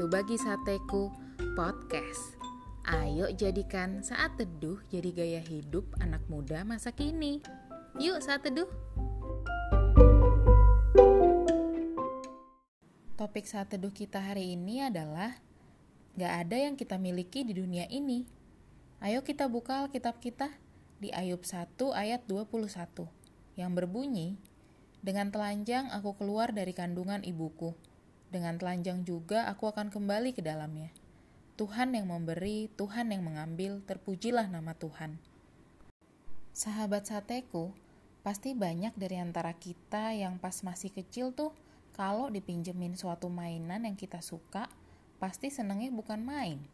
Berbagi Sateku Podcast. Ayo jadikan saat teduh jadi gaya hidup anak muda masa kini. Yuk saat teduh. Topik saat teduh kita hari ini adalah Gak ada yang kita miliki di dunia ini. Ayo kita buka Alkitab kita di Ayub 1 ayat 21 yang berbunyi, Dengan telanjang aku keluar dari kandungan ibuku dengan telanjang juga aku akan kembali ke dalamnya. Tuhan yang memberi, Tuhan yang mengambil, terpujilah nama Tuhan. Sahabat sateku, pasti banyak dari antara kita yang pas masih kecil tuh kalau dipinjemin suatu mainan yang kita suka, pasti senengnya bukan main.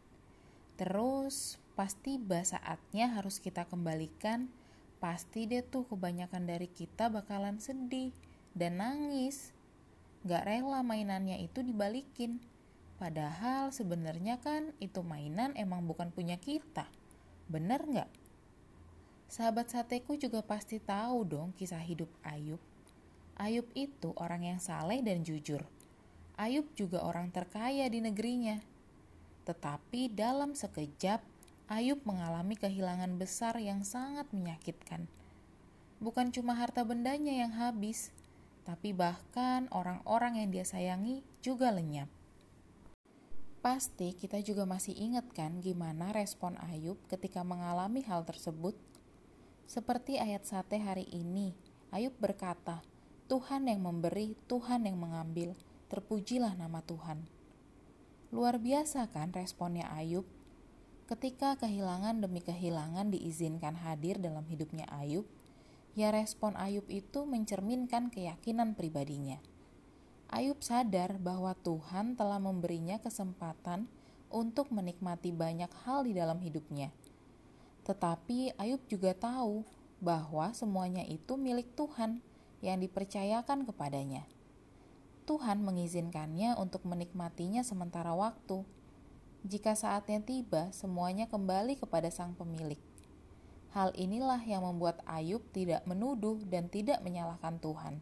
Terus pasti saatnya harus kita kembalikan, pasti deh tuh kebanyakan dari kita bakalan sedih dan nangis gak rela mainannya itu dibalikin. Padahal sebenarnya kan itu mainan emang bukan punya kita. Bener nggak? Sahabat sateku juga pasti tahu dong kisah hidup Ayub. Ayub itu orang yang saleh dan jujur. Ayub juga orang terkaya di negerinya. Tetapi dalam sekejap, Ayub mengalami kehilangan besar yang sangat menyakitkan. Bukan cuma harta bendanya yang habis, tapi bahkan orang-orang yang dia sayangi juga lenyap. Pasti kita juga masih ingat kan gimana respon Ayub ketika mengalami hal tersebut? Seperti ayat sate hari ini, Ayub berkata, Tuhan yang memberi, Tuhan yang mengambil, terpujilah nama Tuhan. Luar biasa kan responnya Ayub? Ketika kehilangan demi kehilangan diizinkan hadir dalam hidupnya Ayub, ya respon Ayub itu mencerminkan keyakinan pribadinya. Ayub sadar bahwa Tuhan telah memberinya kesempatan untuk menikmati banyak hal di dalam hidupnya. Tetapi Ayub juga tahu bahwa semuanya itu milik Tuhan yang dipercayakan kepadanya. Tuhan mengizinkannya untuk menikmatinya sementara waktu. Jika saatnya tiba, semuanya kembali kepada Sang Pemilik. Hal inilah yang membuat Ayub tidak menuduh dan tidak menyalahkan Tuhan.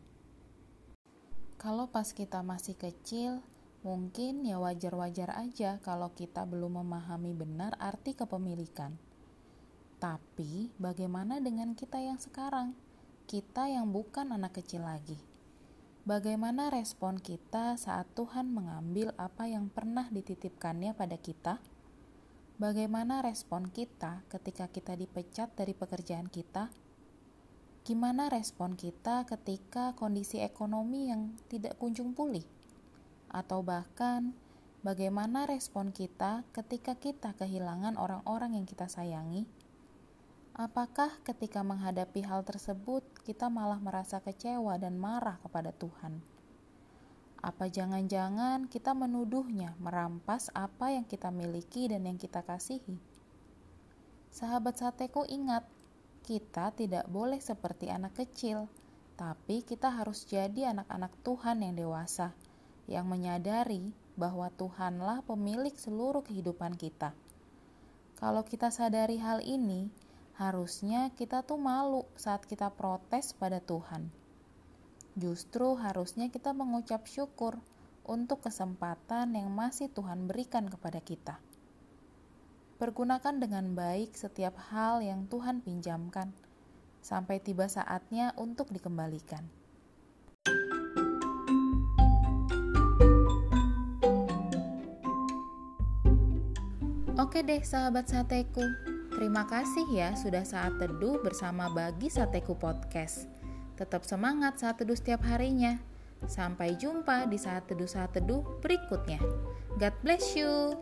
Kalau pas kita masih kecil, mungkin ya wajar-wajar aja kalau kita belum memahami benar arti kepemilikan. Tapi bagaimana dengan kita yang sekarang? Kita yang bukan anak kecil lagi. Bagaimana respon kita saat Tuhan mengambil apa yang pernah dititipkannya pada kita? Bagaimana respon kita ketika kita dipecat dari pekerjaan kita? Gimana respon kita ketika kondisi ekonomi yang tidak kunjung pulih? Atau bahkan, bagaimana respon kita ketika kita kehilangan orang-orang yang kita sayangi? Apakah ketika menghadapi hal tersebut kita malah merasa kecewa dan marah kepada Tuhan? Apa jangan-jangan kita menuduhnya merampas apa yang kita miliki dan yang kita kasihi? Sahabat sateku ingat, kita tidak boleh seperti anak kecil, tapi kita harus jadi anak-anak Tuhan yang dewasa, yang menyadari bahwa Tuhanlah pemilik seluruh kehidupan kita. Kalau kita sadari hal ini, harusnya kita tuh malu saat kita protes pada Tuhan Justru harusnya kita mengucap syukur untuk kesempatan yang masih Tuhan berikan kepada kita. Pergunakan dengan baik setiap hal yang Tuhan pinjamkan, sampai tiba saatnya untuk dikembalikan. Oke deh sahabat sateku, terima kasih ya sudah saat teduh bersama Bagi Sateku Podcast. Tetap semangat saat teduh setiap harinya. Sampai jumpa di saat teduh-saat teduh berikutnya. God bless you.